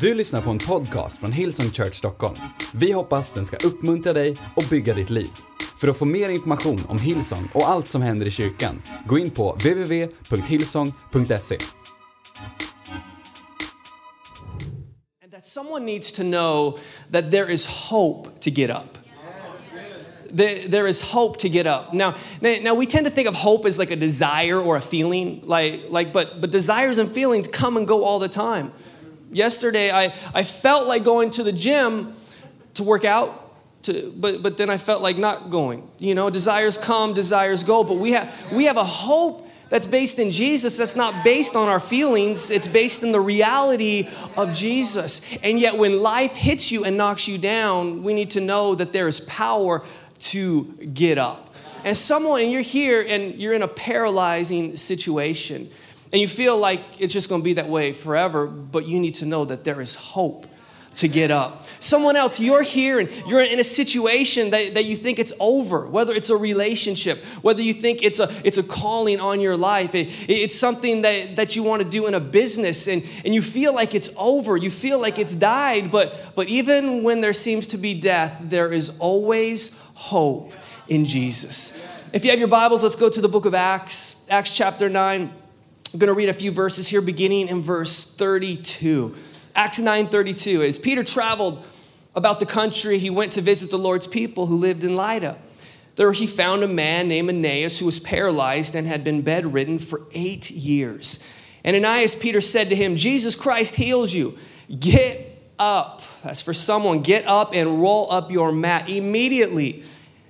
Du lyssnar på en podcast från Hillsong Church Stockholm. Vi hoppas den ska uppmuntra dig och bygga ditt liv. För att få mer information om Hillsong och allt som händer i kyrkan, gå in på www.hillsong.se. And that someone needs to know that there is hope to get up. There, is hope to get up. Now, now we tend to think of hope as like a desire or a feeling, like, like but, but desires and feelings come and go all the time. Yesterday, I, I felt like going to the gym to work out, to, but, but then I felt like not going. You know, desires come, desires go, but we have, we have a hope that's based in Jesus, that's not based on our feelings, it's based in the reality of Jesus. And yet, when life hits you and knocks you down, we need to know that there is power to get up. And someone, and you're here and you're in a paralyzing situation, and you feel like it's just gonna be that way forever, but you need to know that there is hope to get up. Someone else, you're here and you're in a situation that, that you think it's over, whether it's a relationship, whether you think it's a, it's a calling on your life, it, it's something that, that you want to do in a business and, and you feel like it's over, you feel like it's died, but, but even when there seems to be death, there is always hope in Jesus. If you have your Bibles, let's go to the book of Acts, Acts chapter 9. I'm going to read a few verses here, beginning in verse 32. Acts 9:32. As Peter traveled about the country, he went to visit the Lord's people who lived in Lydda. There he found a man named Aeneas who was paralyzed and had been bedridden for eight years. And Aeneas, Peter said to him, Jesus Christ heals you. Get up. That's for someone. Get up and roll up your mat. Immediately,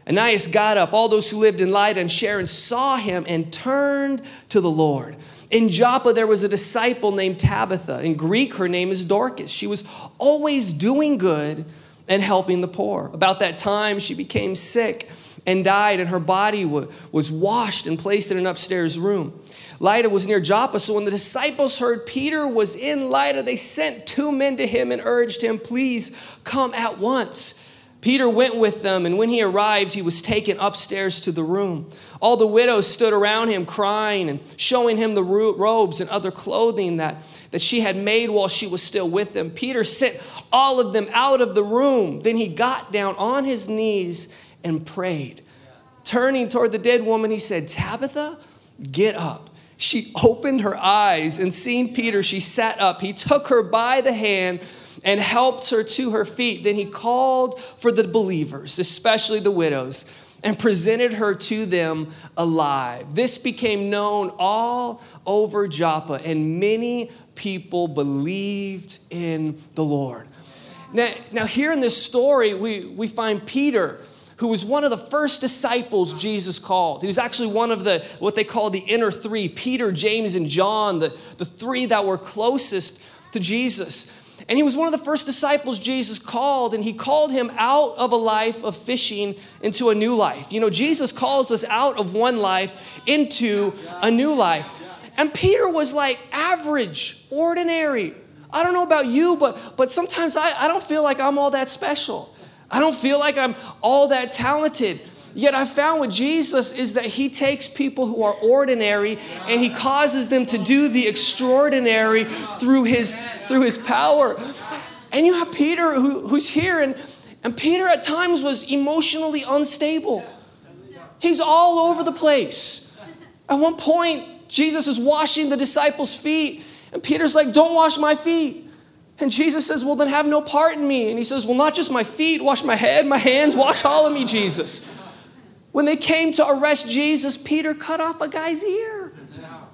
Aeneas got up. All those who lived in Lydda and Sharon saw him and turned to the Lord. In Joppa, there was a disciple named Tabitha. In Greek, her name is Dorcas. She was always doing good and helping the poor. About that time, she became sick and died, and her body was washed and placed in an upstairs room. Lydda was near Joppa, so when the disciples heard Peter was in Lydda, they sent two men to him and urged him, Please come at once. Peter went with them, and when he arrived, he was taken upstairs to the room. All the widows stood around him, crying and showing him the robes and other clothing that, that she had made while she was still with them. Peter sent all of them out of the room. Then he got down on his knees and prayed. Turning toward the dead woman, he said, Tabitha, get up. She opened her eyes, and seeing Peter, she sat up. He took her by the hand and helped her to her feet. Then he called for the believers, especially the widows and presented her to them alive. This became known all over Joppa, and many people believed in the Lord. Now, now here in this story, we, we find Peter, who was one of the first disciples Jesus called. He was actually one of the, what they call the inner three Peter, James, and John, the, the three that were closest to Jesus. And he was one of the first disciples Jesus called, and he called him out of a life of fishing into a new life. You know, Jesus calls us out of one life into a new life. And Peter was like average, ordinary. I don't know about you, but, but sometimes I, I don't feel like I'm all that special. I don't feel like I'm all that talented. Yet I found with Jesus is that he takes people who are ordinary and he causes them to do the extraordinary through his through his power. And you have Peter who, who's here and, and Peter at times was emotionally unstable. He's all over the place. At one point, Jesus is washing the disciples' feet, and Peter's like, Don't wash my feet. And Jesus says, Well, then have no part in me. And he says, Well, not just my feet, wash my head, my hands, wash all of me, Jesus. When they came to arrest Jesus, Peter cut off a guy's ear.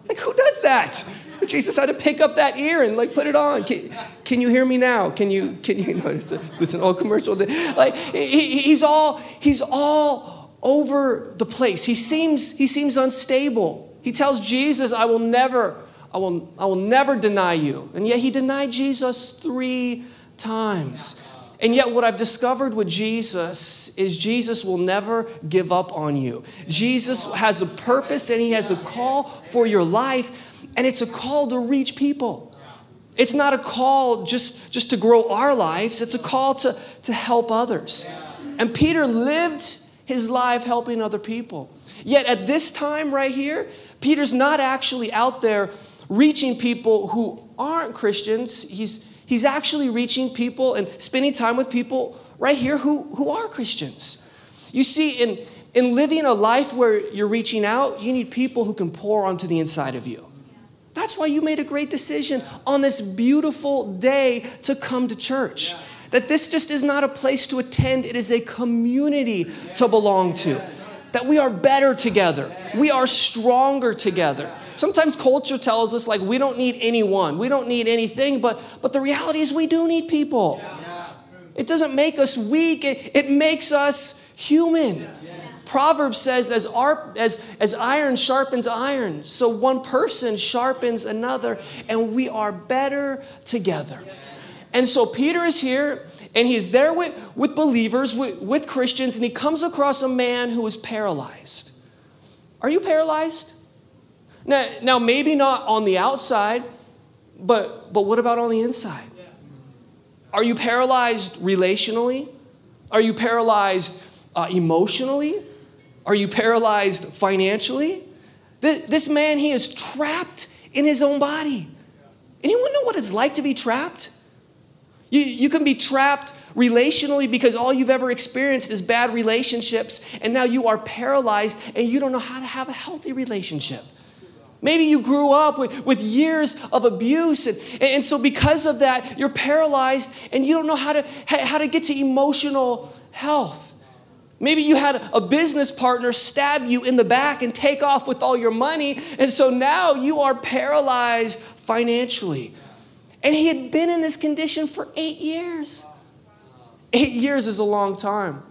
Like, who does that? Jesus had to pick up that ear and like put it on. Can, can you hear me now? Can you? Can you? know, it's, a, it's an old commercial. Like he, he's all he's all over the place. He seems he seems unstable. He tells Jesus, "I will never, I will, I will never deny you," and yet he denied Jesus three times. And yet, what I've discovered with Jesus is Jesus will never give up on you. Jesus has a purpose and He has a call for your life, and it's a call to reach people. It's not a call just, just to grow our lives, it's a call to, to help others. And Peter lived his life helping other people. Yet at this time right here, Peter's not actually out there reaching people who aren't Christians. He's, he's actually reaching people and spending time with people right here who, who are Christians. You see, in, in living a life where you're reaching out, you need people who can pour onto the inside of you. That's why you made a great decision on this beautiful day to come to church. That this just is not a place to attend, it is a community to belong to. That we are better together, we are stronger together. Sometimes culture tells us like we don't need anyone, we don't need anything, but but the reality is we do need people. It doesn't make us weak, it, it makes us human. Proverbs says, as, ar- as, as iron sharpens iron, so one person sharpens another, and we are better together. And so Peter is here, and he's there with, with believers, with, with Christians, and he comes across a man who is paralyzed. Are you paralyzed? Now, now maybe not on the outside, but, but what about on the inside? Are you paralyzed relationally? Are you paralyzed uh, emotionally? Are you paralyzed financially? This man, he is trapped in his own body. Anyone know what it's like to be trapped? You, you can be trapped relationally because all you've ever experienced is bad relationships, and now you are paralyzed and you don't know how to have a healthy relationship. Maybe you grew up with, with years of abuse, and, and so because of that, you're paralyzed and you don't know how to, how to get to emotional health. Maybe you had a business partner stab you in the back and take off with all your money, and so now you are paralyzed financially. And he had been in this condition for eight years. Eight years is a long time.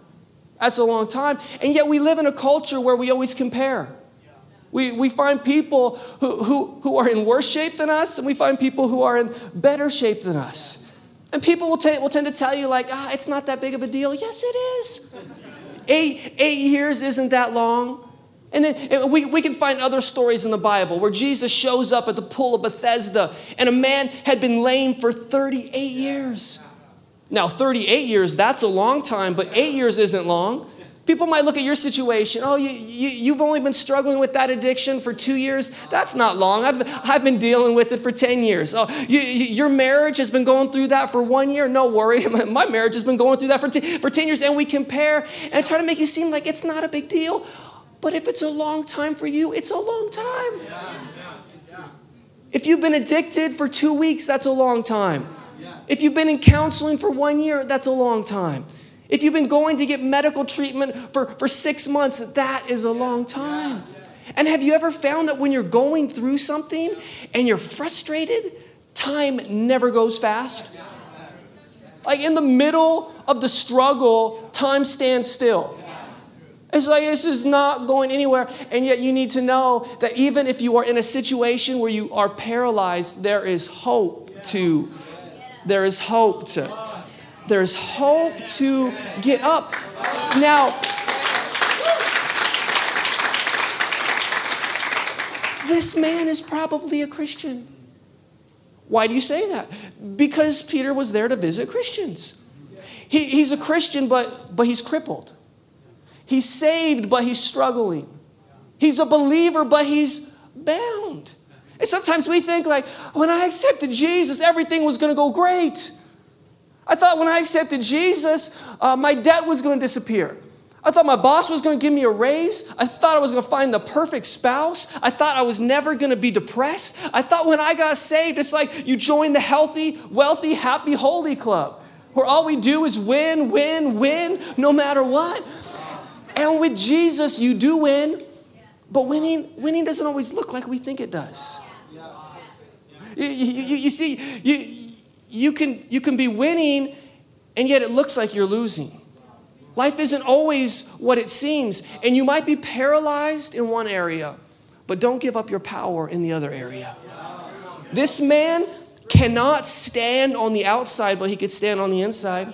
That's a long time. And yet we live in a culture where we always compare. We, we find people who, who, who are in worse shape than us, and we find people who are in better shape than us. And people will, t- will tend to tell you, like, ah, it's not that big of a deal. Yes, it is. Eight, eight years isn't that long. And then we, we can find other stories in the Bible where Jesus shows up at the pool of Bethesda and a man had been lame for 38 years. Now, 38 years, that's a long time, but eight years isn't long. People might look at your situation. Oh, you, you, have only been struggling with that addiction for two years. That's not long. I've, I've been dealing with it for 10 years. Oh, you, your marriage has been going through that for one year. No worry. My marriage has been going through that for, t- for 10 years. And we compare and try to make you seem like it's not a big deal. But if it's a long time for you, it's a long time. If you've been addicted for two weeks, that's a long time. If you've been in counseling for one year, that's a long time. If you've been going to get medical treatment for, for six months, that is a long time. And have you ever found that when you're going through something and you're frustrated, time never goes fast? Like in the middle of the struggle, time stands still. It's like this is not going anywhere. And yet you need to know that even if you are in a situation where you are paralyzed, there is hope to. There is hope to. There's hope to get up. Now, this man is probably a Christian. Why do you say that? Because Peter was there to visit Christians. He, he's a Christian, but, but he's crippled. He's saved, but he's struggling. He's a believer, but he's bound. And sometimes we think, like, when I accepted Jesus, everything was going to go great. I thought when I accepted Jesus, uh, my debt was going to disappear. I thought my boss was going to give me a raise. I thought I was going to find the perfect spouse. I thought I was never going to be depressed. I thought when I got saved, it's like you join the healthy, wealthy, happy, holy club where all we do is win, win, win, no matter what. And with Jesus, you do win, but winning, winning doesn't always look like we think it does. You, you, you see, you, you can, you can be winning and yet it looks like you're losing. Life isn't always what it seems, and you might be paralyzed in one area, but don't give up your power in the other area. This man cannot stand on the outside, but he could stand on the inside.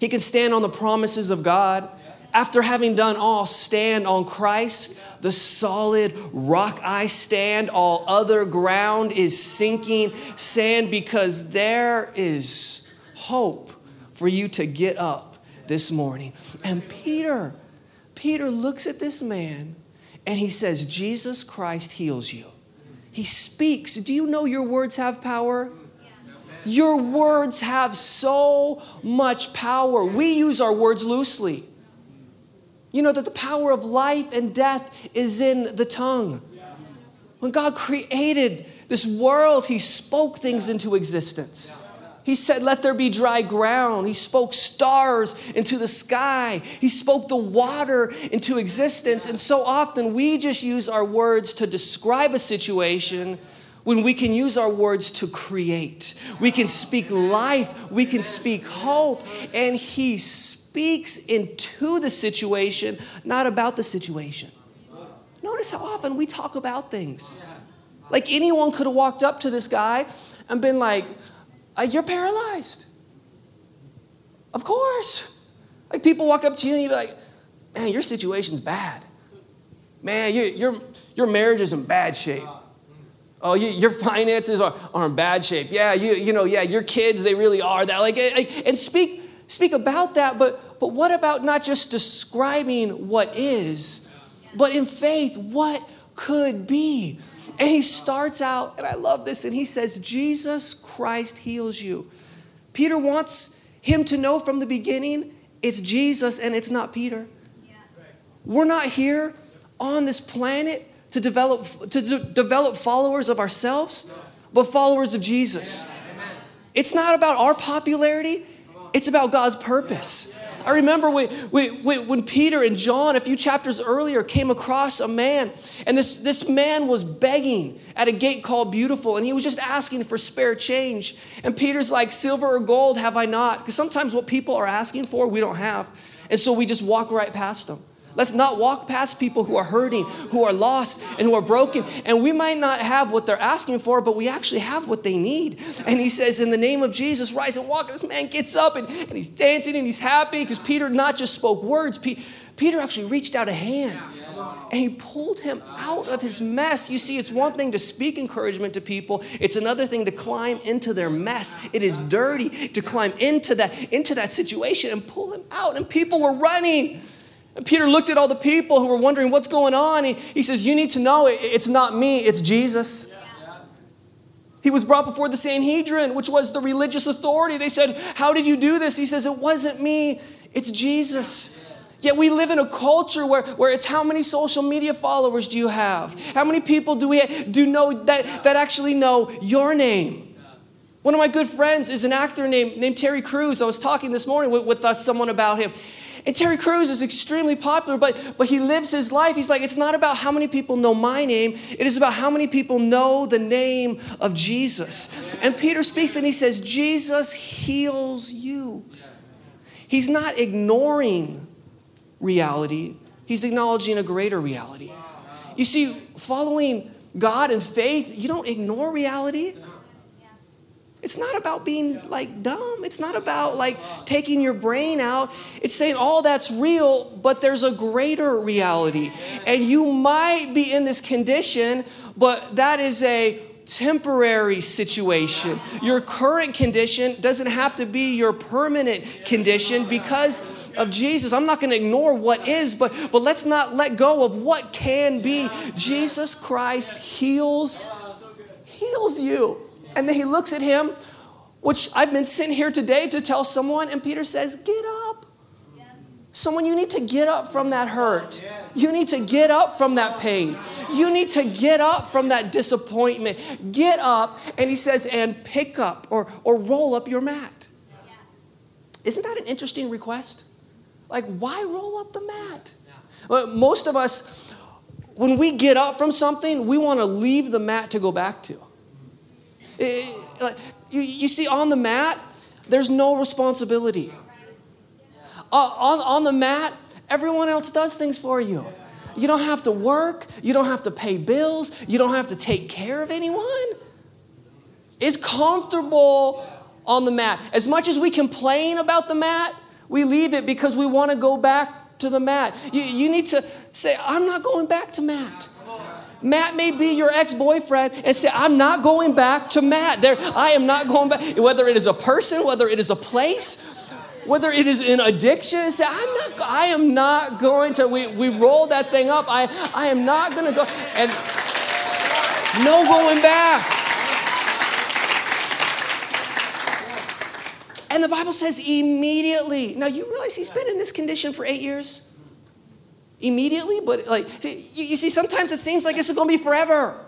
He can stand on the promises of God. After having done all, stand on Christ, the solid rock I stand. All other ground is sinking sand because there is hope for you to get up this morning. And Peter, Peter looks at this man and he says, Jesus Christ heals you. He speaks. Do you know your words have power? Your words have so much power. We use our words loosely. You know that the power of life and death is in the tongue. When God created this world, He spoke things into existence. He said, Let there be dry ground. He spoke stars into the sky. He spoke the water into existence. And so often we just use our words to describe a situation when we can use our words to create. We can speak life, we can speak hope, and He into the situation, not about the situation. Notice how often we talk about things. Like anyone could have walked up to this guy and been like, uh, You're paralyzed. Of course. Like people walk up to you and you be like, Man, your situation's bad. Man, your, your, your marriage is in bad shape. Oh, you, your finances are, are in bad shape. Yeah, you, you know, yeah, your kids, they really are that. Like, and speak, speak about that, but, but what about not just describing what is, but in faith, what could be? And he starts out, and I love this, and he says, Jesus Christ heals you. Peter wants him to know from the beginning it's Jesus and it's not Peter. We're not here on this planet to develop, to de- develop followers of ourselves, but followers of Jesus. It's not about our popularity, it's about God's purpose. I remember when, when, Peter and John, a few chapters earlier, came across a man, and this, this man was begging at a gate called Beautiful, and he was just asking for spare change. And Peter's like, Silver or gold have I not? Because sometimes what people are asking for, we don't have. And so we just walk right past them. Let's not walk past people who are hurting, who are lost, and who are broken. And we might not have what they're asking for, but we actually have what they need. And he says, In the name of Jesus, rise and walk. This man gets up and, and he's dancing and he's happy because Peter not just spoke words, Peter actually reached out a hand and he pulled him out of his mess. You see, it's one thing to speak encouragement to people, it's another thing to climb into their mess. It is dirty to climb into that, into that situation and pull him out. And people were running. And Peter looked at all the people who were wondering what's going on. He, he says, You need to know it, it's not me, it's Jesus. He was brought before the Sanhedrin, which was the religious authority. They said, How did you do this? He says, It wasn't me, it's Jesus. Yet we live in a culture where, where it's how many social media followers do you have? How many people do we do know that, that actually know your name? One of my good friends is an actor named, named Terry Crews. I was talking this morning with, with us, someone about him. And Terry Crews is extremely popular, but, but he lives his life. He's like, it's not about how many people know my name, it is about how many people know the name of Jesus. And Peter speaks and he says, Jesus heals you. He's not ignoring reality, he's acknowledging a greater reality. You see, following God in faith, you don't ignore reality. It's not about being like dumb. It's not about like taking your brain out. It's saying all that's real, but there's a greater reality. And you might be in this condition, but that is a temporary situation. Your current condition doesn't have to be your permanent condition because of Jesus. I'm not going to ignore what is, but, but let's not let go of what can be. Jesus Christ heals, heals you. And then he looks at him, which I've been sent here today to tell someone, and Peter says, Get up. Someone, you need to get up from that hurt. You need to get up from that pain. You need to get up from that disappointment. Get up, and he says, and pick up or, or roll up your mat. Isn't that an interesting request? Like, why roll up the mat? Most of us, when we get up from something, we want to leave the mat to go back to. It, you, you see, on the mat, there's no responsibility. Uh, on, on the mat, everyone else does things for you. You don't have to work, you don't have to pay bills, you don't have to take care of anyone. It's comfortable on the mat. As much as we complain about the mat, we leave it because we want to go back to the mat. You, you need to say, I'm not going back to mat. Matt may be your ex boyfriend and say, I'm not going back to Matt. There, I am not going back. Whether it is a person, whether it is a place, whether it is an addiction, say, I'm not, I am not going to, we, we roll that thing up. I, I am not going to go. And No going back. And the Bible says immediately. Now you realize he's been in this condition for eight years? Immediately, but like, you, you see, sometimes it seems like this is gonna be forever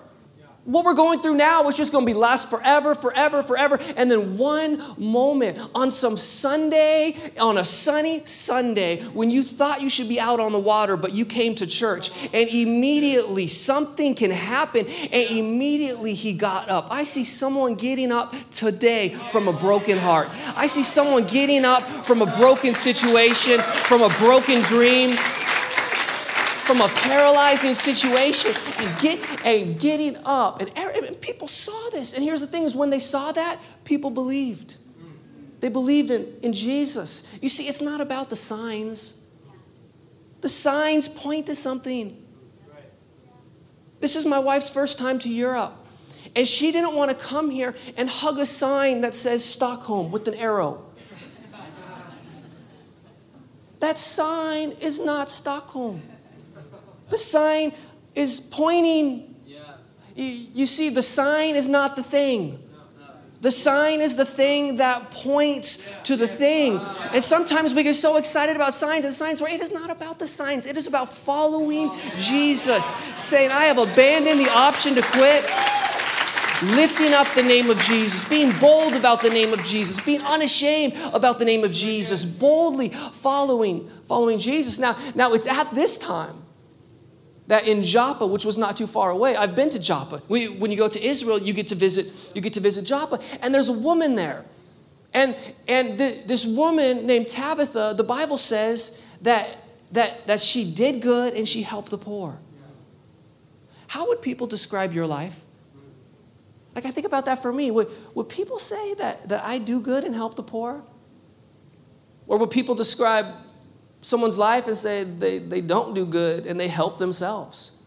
what we're going through now is just going to be last forever, forever, forever. And then one moment on some Sunday, on a sunny Sunday, when you thought you should be out on the water, but you came to church, and immediately something can happen, and immediately he got up. I see someone getting up today from a broken heart. I see someone getting up from a broken situation, from a broken dream from a paralyzing situation and get and getting up. And, er, and people saw this. And here's the thing is when they saw that, people believed. They believed in, in Jesus. You see, it's not about the signs. The signs point to something. This is my wife's first time to Europe. And she didn't want to come here and hug a sign that says Stockholm with an arrow. That sign is not Stockholm. The sign is pointing. You, you see, the sign is not the thing. The sign is the thing that points to the thing. Ah. And sometimes we get so excited about signs and signs where it is not about the signs. It is about following Jesus, saying, I have abandoned the option to quit. Lifting up the name of Jesus, being bold about the name of Jesus, being unashamed about the name of Jesus, boldly following, following Jesus. Now, now it's at this time that in Joppa, which was not too far away, I've been to Joppa. when you go to Israel, you get to visit, you get to visit Joppa, and there's a woman there. And, and th- this woman named Tabitha, the Bible says that, that, that she did good and she helped the poor. How would people describe your life? Like, I think about that for me. Would, would people say that, that I do good and help the poor? Or would people describe someone's life and say they, they don't do good and they help themselves.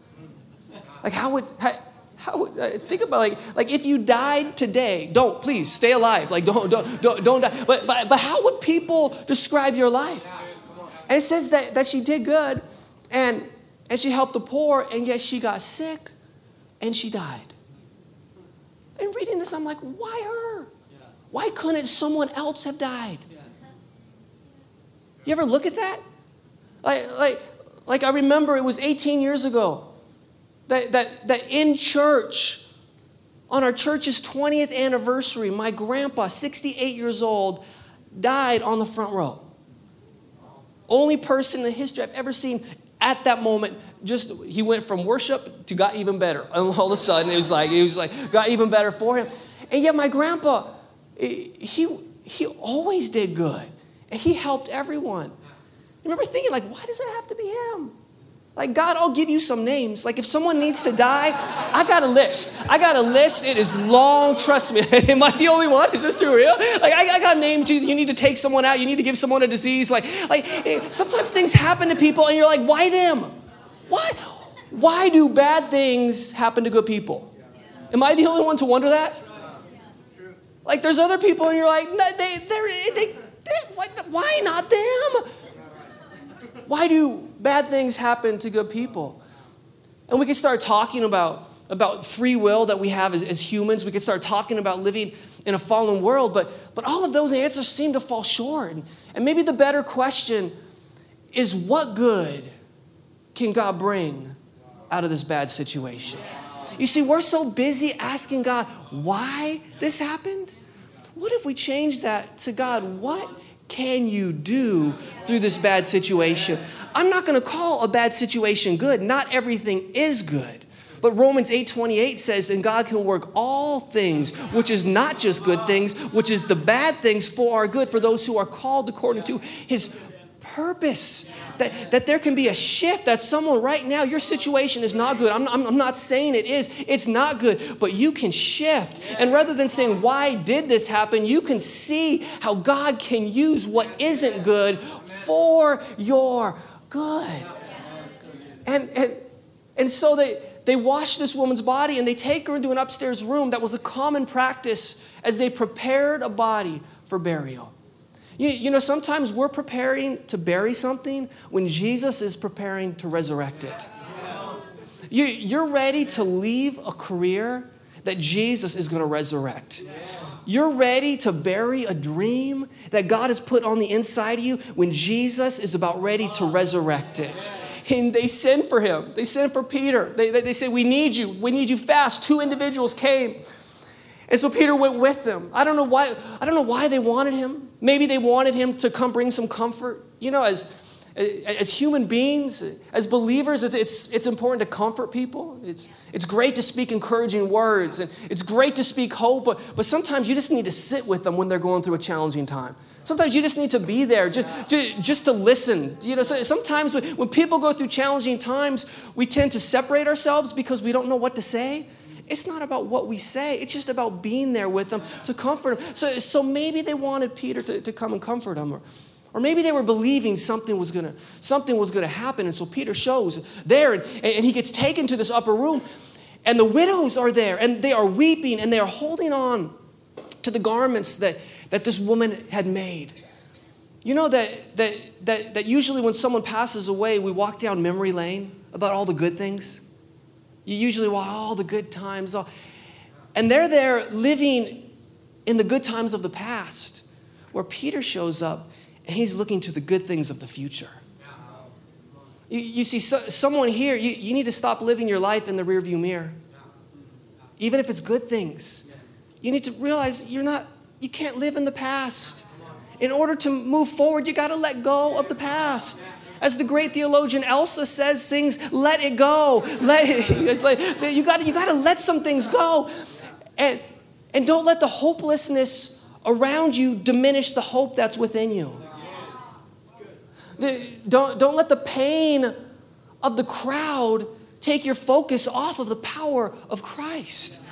Like, how would, how, how would, uh, think about like, like if you died today, don't, please, stay alive. Like, don't, don't, don't, don't die. But, but, but how would people describe your life? And it says that, that she did good and, and she helped the poor, and yet she got sick and she died. And reading this, I'm like, why her? Why couldn't someone else have died? You ever look at that? Like, like, like I remember it was 18 years ago that, that, that in church, on our church's 20th anniversary, my grandpa, 68 years old, died on the front row. Only person in history I've ever seen at that moment just he went from worship to got even better and all of a sudden it was like it was like got even better for him and yet my grandpa he he always did good and he helped everyone. I remember thinking, like, why does it have to be him? Like, God, I'll give you some names. Like, if someone needs to die, I got a list. I got a list. It is long. Trust me. Am I the only one? Is this too real? Like, I, I got names. Jesus, you need to take someone out. You need to give someone a disease. Like, like sometimes things happen to people, and you're like, why them? Why? Why do bad things happen to good people? Am I the only one to wonder that? Like, there's other people, and you're like, no, they, they, why not them? Why do bad things happen to good people? And we could start talking about, about free will that we have as, as humans. We could start talking about living in a fallen world, but, but all of those answers seem to fall short. And maybe the better question is what good can God bring out of this bad situation? You see, we're so busy asking God why this happened what if we change that to God, what can you do through this bad situation? I'm not going to call a bad situation good. Not everything is good. But Romans 8:28 says, "And God can work all things, which is not just good things, which is the bad things for our good for those who are called according to his purpose. That, that there can be a shift, that someone right now, your situation is not good. I'm, I'm, not saying it is, it's not good, but you can shift. And rather than saying, why did this happen, you can see how God can use what isn't good for your good. And, and, and so they, they wash this woman's body and they take her into an upstairs room that was a common practice as they prepared a body for burial. You, you know, sometimes we're preparing to bury something when Jesus is preparing to resurrect it. You, you're ready to leave a career that Jesus is going to resurrect. You're ready to bury a dream that God has put on the inside of you when Jesus is about ready to resurrect it. And they send for him. They send for Peter. They, they, they say, We need you. We need you fast. Two individuals came. And so Peter went with them. I don't know why, I don't know why they wanted him. Maybe they wanted him to come bring some comfort. You know, as as human beings, as believers, it's, it's important to comfort people. It's, it's great to speak encouraging words, and it's great to speak hope, but, but sometimes you just need to sit with them when they're going through a challenging time. Sometimes you just need to be there just, just, just to listen. You know, sometimes when people go through challenging times, we tend to separate ourselves because we don't know what to say. It's not about what we say, it's just about being there with them to comfort them. So, so maybe they wanted Peter to, to come and comfort them. Or, or maybe they were believing something was gonna, something was gonna happen. And so Peter shows there and, and he gets taken to this upper room. And the widows are there and they are weeping and they are holding on to the garments that, that this woman had made. You know that, that, that, that usually when someone passes away, we walk down memory lane about all the good things. You usually walk all the good times. All, and they're there living in the good times of the past, where Peter shows up and he's looking to the good things of the future. You, you see, so, someone here, you, you need to stop living your life in the rearview mirror. Even if it's good things, you need to realize you're not, you can't live in the past. In order to move forward, you got to let go of the past. As the great theologian Elsa says, sings, let it go. Let it, you got you to let some things go. And, and don't let the hopelessness around you diminish the hope that's within you. Don't, don't let the pain of the crowd take your focus off of the power of Christ.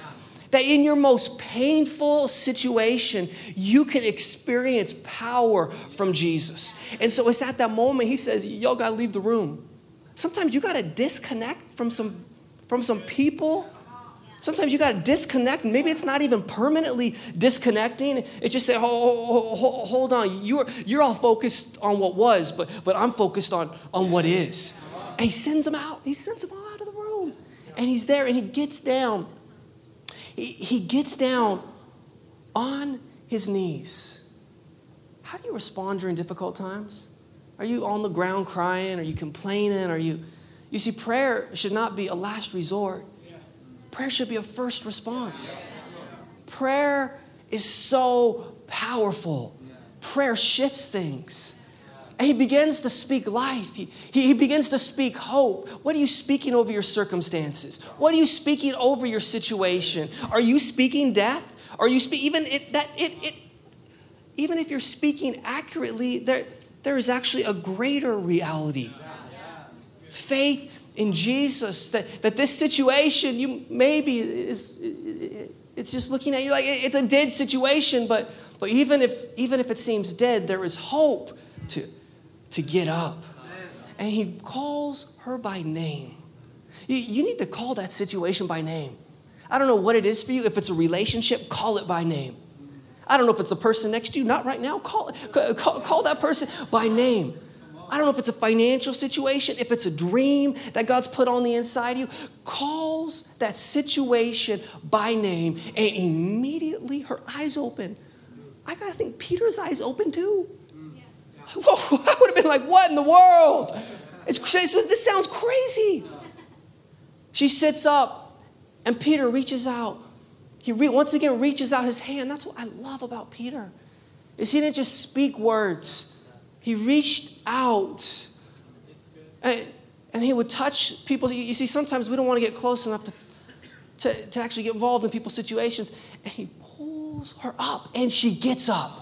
That in your most painful situation, you can experience power from Jesus. And so it's at that moment he says, Y'all gotta leave the room. Sometimes you gotta disconnect from some, from some people Sometimes you got to disconnect. Maybe it's not even permanently disconnecting. It's just say, hold, hold, hold on. You're, you're all focused on what was, but, but I'm focused on, on what is. And he sends them out. He sends them all out of the room. And he's there and he gets down. He, he gets down on his knees. How do you respond during difficult times? Are you on the ground crying? Are you complaining? Are you. You see, prayer should not be a last resort. Prayer should be a first response. Prayer is so powerful. Prayer shifts things. He begins to speak life. He, he, begins to speak hope. What are you speaking over your circumstances? What are you speaking over your situation? Are you speaking death? Are you speak even it, that it, it even if you're speaking accurately, there, there is actually a greater reality. Faith in Jesus, that, that this situation, you maybe is, it's just looking at you like it's a dead situation, but, but even, if, even if it seems dead, there is hope to, to get up. And he calls her by name. You, you need to call that situation by name. I don't know what it is for you. If it's a relationship, call it by name. I don't know if it's a person next to you, not right now. Call, call, call that person by name. I don't know if it's a financial situation, if it's a dream that God's put on the inside of you, calls that situation by name, and immediately her eyes open. I gotta think Peter's eyes open too. Whoa, I would have been like, what in the world? It's, this sounds crazy. She sits up, and Peter reaches out. He re- once again reaches out his hand. That's what I love about Peter. Is he didn't just speak words he reached out. And, and he would touch people. You see, sometimes we don't want to get close enough to, to, to actually get involved in people's situations. And he pulls her up, and she gets up.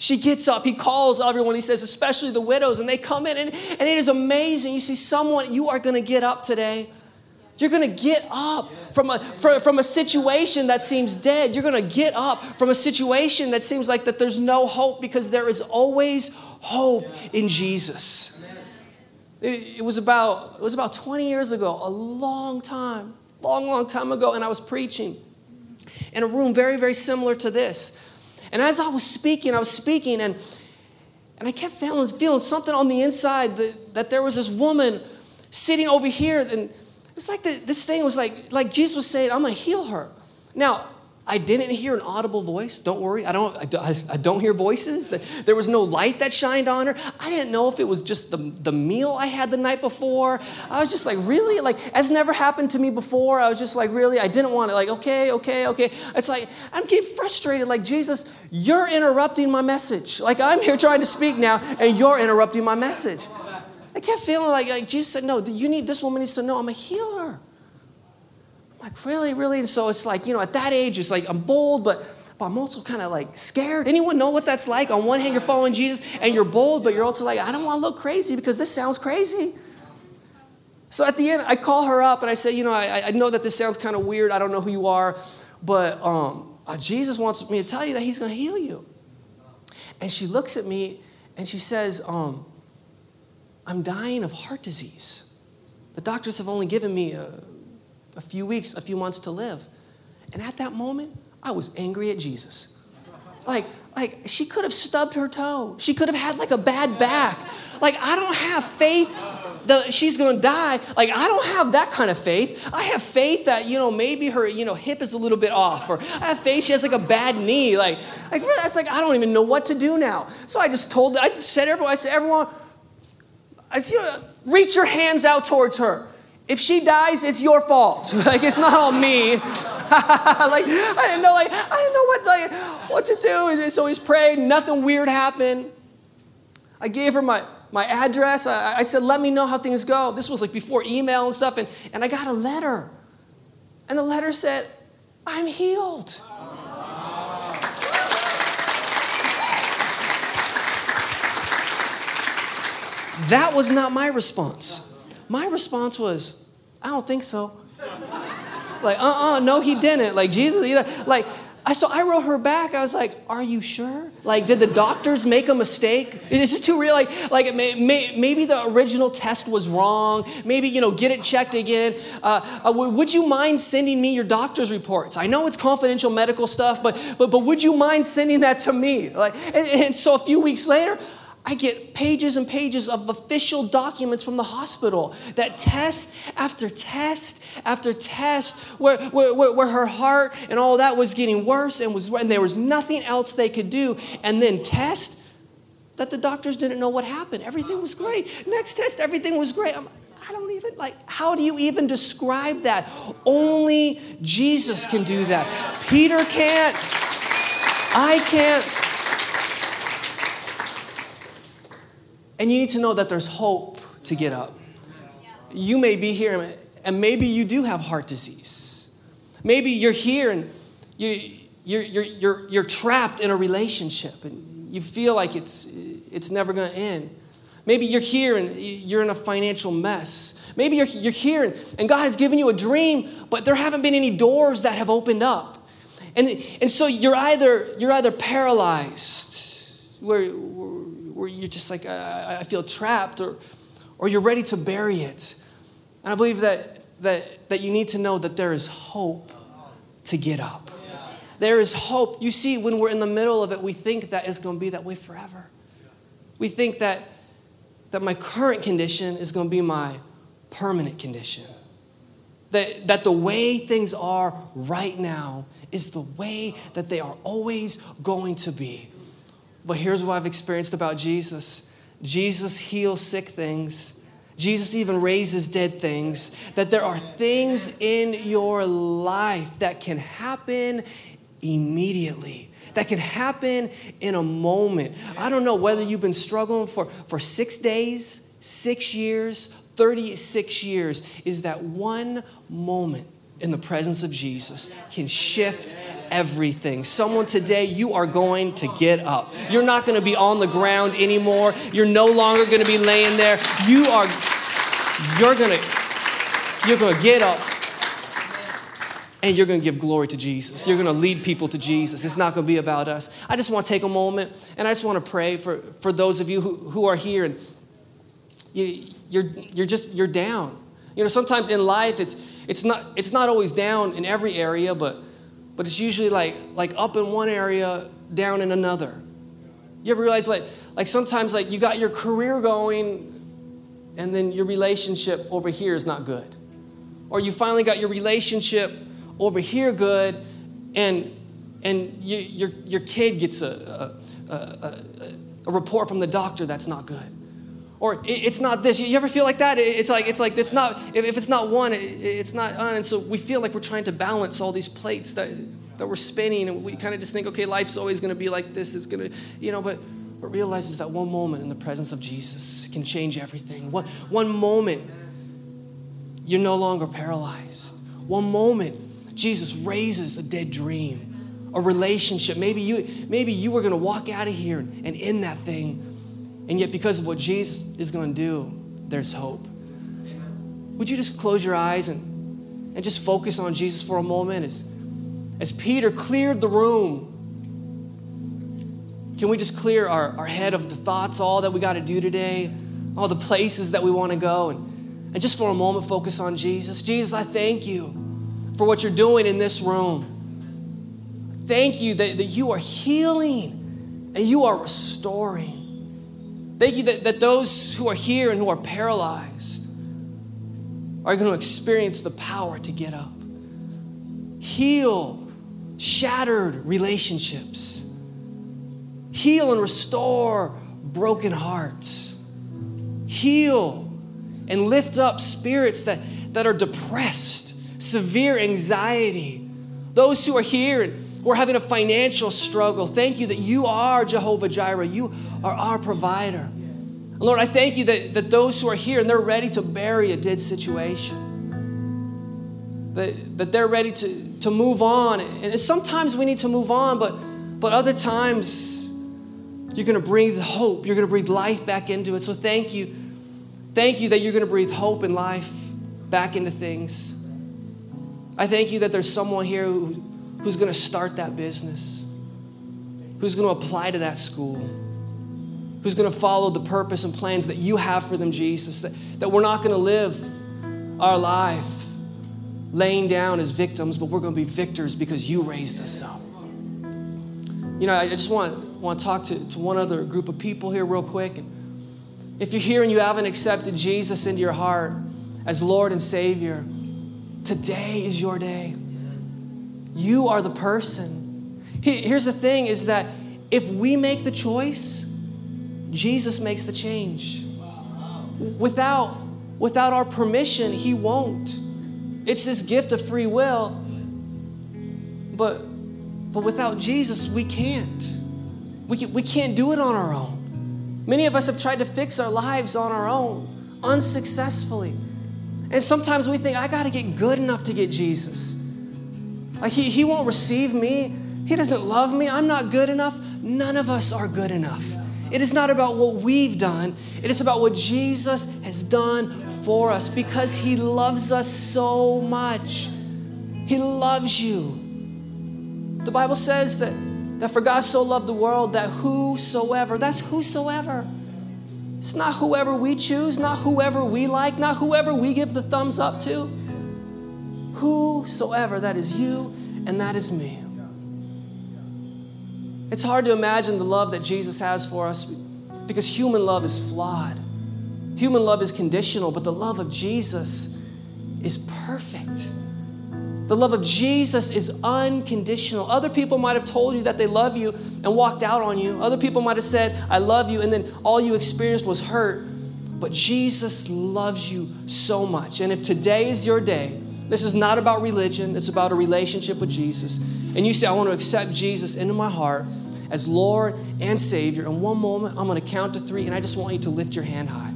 She gets up. He calls everyone. He says, especially the widows, and they come in, and, and it is amazing. You see, someone, you are going to get up today. You're going to get up from a, from a situation that seems dead. You're going to get up from a situation that seems like that there's no hope because there is always hope in Jesus. It, it, was about, it was about 20 years ago, a long time, long, long time ago, and I was preaching in a room very, very similar to this. And as I was speaking, I was speaking, and, and I kept feeling, feeling something on the inside that, that there was this woman sitting over here, and it's like the, this thing was like, like Jesus was saying, I'm going to heal her. Now, I didn't hear an audible voice. Don't worry. I don't, I, I don't hear voices. There was no light that shined on her. I didn't know if it was just the, the meal I had the night before. I was just like, really? Like, has never happened to me before. I was just like, really? I didn't want it. Like, okay, okay, okay. It's like, I'm getting frustrated. Like, Jesus, you're interrupting my message. Like, I'm here trying to speak now, and you're interrupting my message. I kept feeling like, like Jesus said, no, you need, this woman needs to know I'm a healer. Like, really, really? And so it's like, you know, at that age, it's like I'm bold, but, but I'm also kind of like scared. Anyone know what that's like? On one hand, you're following Jesus and you're bold, but you're also like, I don't want to look crazy because this sounds crazy. So at the end, I call her up and I say, you know, I, I know that this sounds kind of weird. I don't know who you are, but um, uh, Jesus wants me to tell you that he's going to heal you. And she looks at me and she says, um, I'm dying of heart disease. The doctors have only given me a a few weeks, a few months to live. And at that moment, I was angry at Jesus. Like, like she could have stubbed her toe. She could have had like a bad back. Like, I don't have faith that she's gonna die. Like, I don't have that kind of faith. I have faith that, you know, maybe her, you know, hip is a little bit off, or I have faith she has like a bad knee. Like, like that's like, I don't even know what to do now. So I just told, I said everyone, I said, everyone, I said, reach your hands out towards her if she dies, it's your fault. like it's not on me. like I didn't know, like I didn't know what like what to do. So he's prayed. Nothing weird happened. I gave her my my address. I, I said, let me know how things go. This was like before email and stuff, and, and I got a letter. And the letter said, I'm healed. That was not my response. My response was, I don't think so. like, uh uh no, he didn't. Like, Jesus, you know, like, I, so I wrote her back. I was like, "Are you sure? Like, did the doctors make a mistake? Is this too real? Like, like may, may, maybe the original test was wrong. Maybe you know, get it checked again. Uh, uh, would you mind sending me your doctor's reports? I know it's confidential medical stuff, but but but would you mind sending that to me? Like, and, and so a few weeks later, I get pages and pages of official documents from the hospital that test after test after test where, where, where, where, her heart and all that was getting worse and, was, and there was nothing else they could do. And then test that the doctors didn't know what happened. Everything was great. Next test, everything was great. I'm, I don't even, like, how do you even describe that? Only Jesus can do that. Peter can't. I can't. And you need to know that there's hope to get up. You may be here and maybe you do have heart disease. Maybe you're here and you, you're, you're, you're, you're trapped in a relationship and you feel like it's, it's never going to end. Maybe you're here and you're in a financial mess. Maybe you're, you're here and, and God has given you a dream, but there haven't been any doors that have opened up. And, and so you're either, you're either paralyzed, where, where you're just like, I, I feel trapped, or, or you're ready to bury it. And I believe that, that, that you need to know that there is hope to get up. There is hope. You see, when we're in the middle of it, we think that it's going to be that way forever. We think that, that my current condition is going to be my permanent condition. That, that the way things are right now is the way that they are always going to be. But here's what I've experienced about Jesus Jesus heals sick things. Jesus even raises dead things. That there are things in your life that can happen immediately, that can happen in a moment. I don't know whether you've been struggling for, for six days, six years, 36 years. Is that one moment in the presence of Jesus can shift everything. Someone today, you are going to get up. You're not going to be on the ground anymore. You're no longer going to be laying there. You are you're going to you're going to get up and you're going to give glory to Jesus. You're going to lead people to Jesus. It's not going to be about us. I just want to take a moment and I just want to pray for, for those of you who, who are here and you, you're, you're just, you're down. You know, sometimes in life it's, it's, not, it's not always down in every area, but but it's usually like like up in one area, down in another. You ever realize like like sometimes like you got your career going and then your relationship over here is not good. or you finally got your relationship over here good, and and you, your your kid gets a a, a a, report from the doctor that's not good, or it's not this. You ever feel like that? It's like it's like it's not if it's not one, it's not and so we feel like we're trying to balance all these plates that that we're spinning, and we kind of just think, okay, life's always going to be like this. It's going to, you know, but but realizes that one moment in the presence of Jesus can change everything. One, one moment, you're no longer paralyzed. One moment, Jesus raises a dead dream, a relationship. Maybe you, maybe you were going to walk out of here and end that thing, and yet because of what Jesus is going to do, there's hope. Would you just close your eyes and, and just focus on Jesus for a moment as, as Peter cleared the room can we just clear our, our head of the thoughts, all that we got to do today, all the places that we want to go, and, and just for a moment focus on Jesus? Jesus, I thank you for what you're doing in this room. Thank you that, that you are healing and you are restoring. Thank you that, that those who are here and who are paralyzed are going to experience the power to get up. Heal shattered relationships Heal and restore broken hearts. Heal and lift up spirits that, that are depressed, severe anxiety. Those who are here and who are having a financial struggle, thank you that you are Jehovah Jireh. You are our provider. And Lord, I thank you that, that those who are here and they're ready to bury a dead situation, that, that they're ready to, to move on. And sometimes we need to move on, but, but other times, you're going to breathe hope. You're going to breathe life back into it. So thank you. Thank you that you're going to breathe hope and life back into things. I thank you that there's someone here who, who's going to start that business, who's going to apply to that school, who's going to follow the purpose and plans that you have for them, Jesus. That, that we're not going to live our life laying down as victims, but we're going to be victors because you raised us up. You know, I just want want to talk to, to one other group of people here, real quick. If you're here and you haven't accepted Jesus into your heart as Lord and Savior, today is your day. You are the person. Here's the thing is that if we make the choice, Jesus makes the change. Without, without our permission, He won't. It's this gift of free will. But, but without Jesus, we can't. We, can, we can't do it on our own. Many of us have tried to fix our lives on our own, unsuccessfully. And sometimes we think, I got to get good enough to get Jesus. Like, he, he won't receive me. He doesn't love me. I'm not good enough. None of us are good enough. It is not about what we've done, it is about what Jesus has done for us because He loves us so much. He loves you. The Bible says that that for God so loved the world that whosoever, that's whosoever. It's not whoever we choose, not whoever we like, not whoever we give the thumbs up to. Whosoever, that is you and that is me. It's hard to imagine the love that Jesus has for us because human love is flawed. Human love is conditional, but the love of Jesus is perfect. The love of Jesus is unconditional. Other people might have told you that they love you and walked out on you. Other people might have said, I love you, and then all you experienced was hurt. But Jesus loves you so much. And if today is your day, this is not about religion, it's about a relationship with Jesus. And you say, I want to accept Jesus into my heart as Lord and Savior. In one moment, I'm going to count to three, and I just want you to lift your hand high.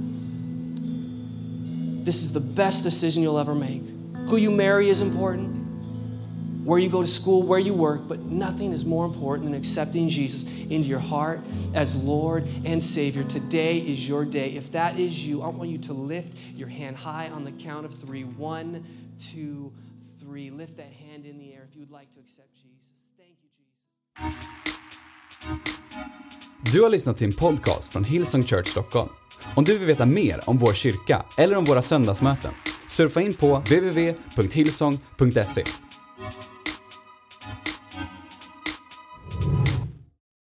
This is the best decision you'll ever make. Who you marry is important where you go to school, where you work, but nothing is more important than accepting Jesus into your heart as Lord and Savior. Today is your day. If that is you, I want you to lift your hand high on the count of three. One, two, three. Lift that hand in the air if you would like to accept Jesus. Thank you, Jesus. Du har lyssnat till en podcast från Hillsong Church Stockholm. Om du vill veta mer om vår kyrka eller om våra söndagsmöten, surfa in på www.hillsong.se.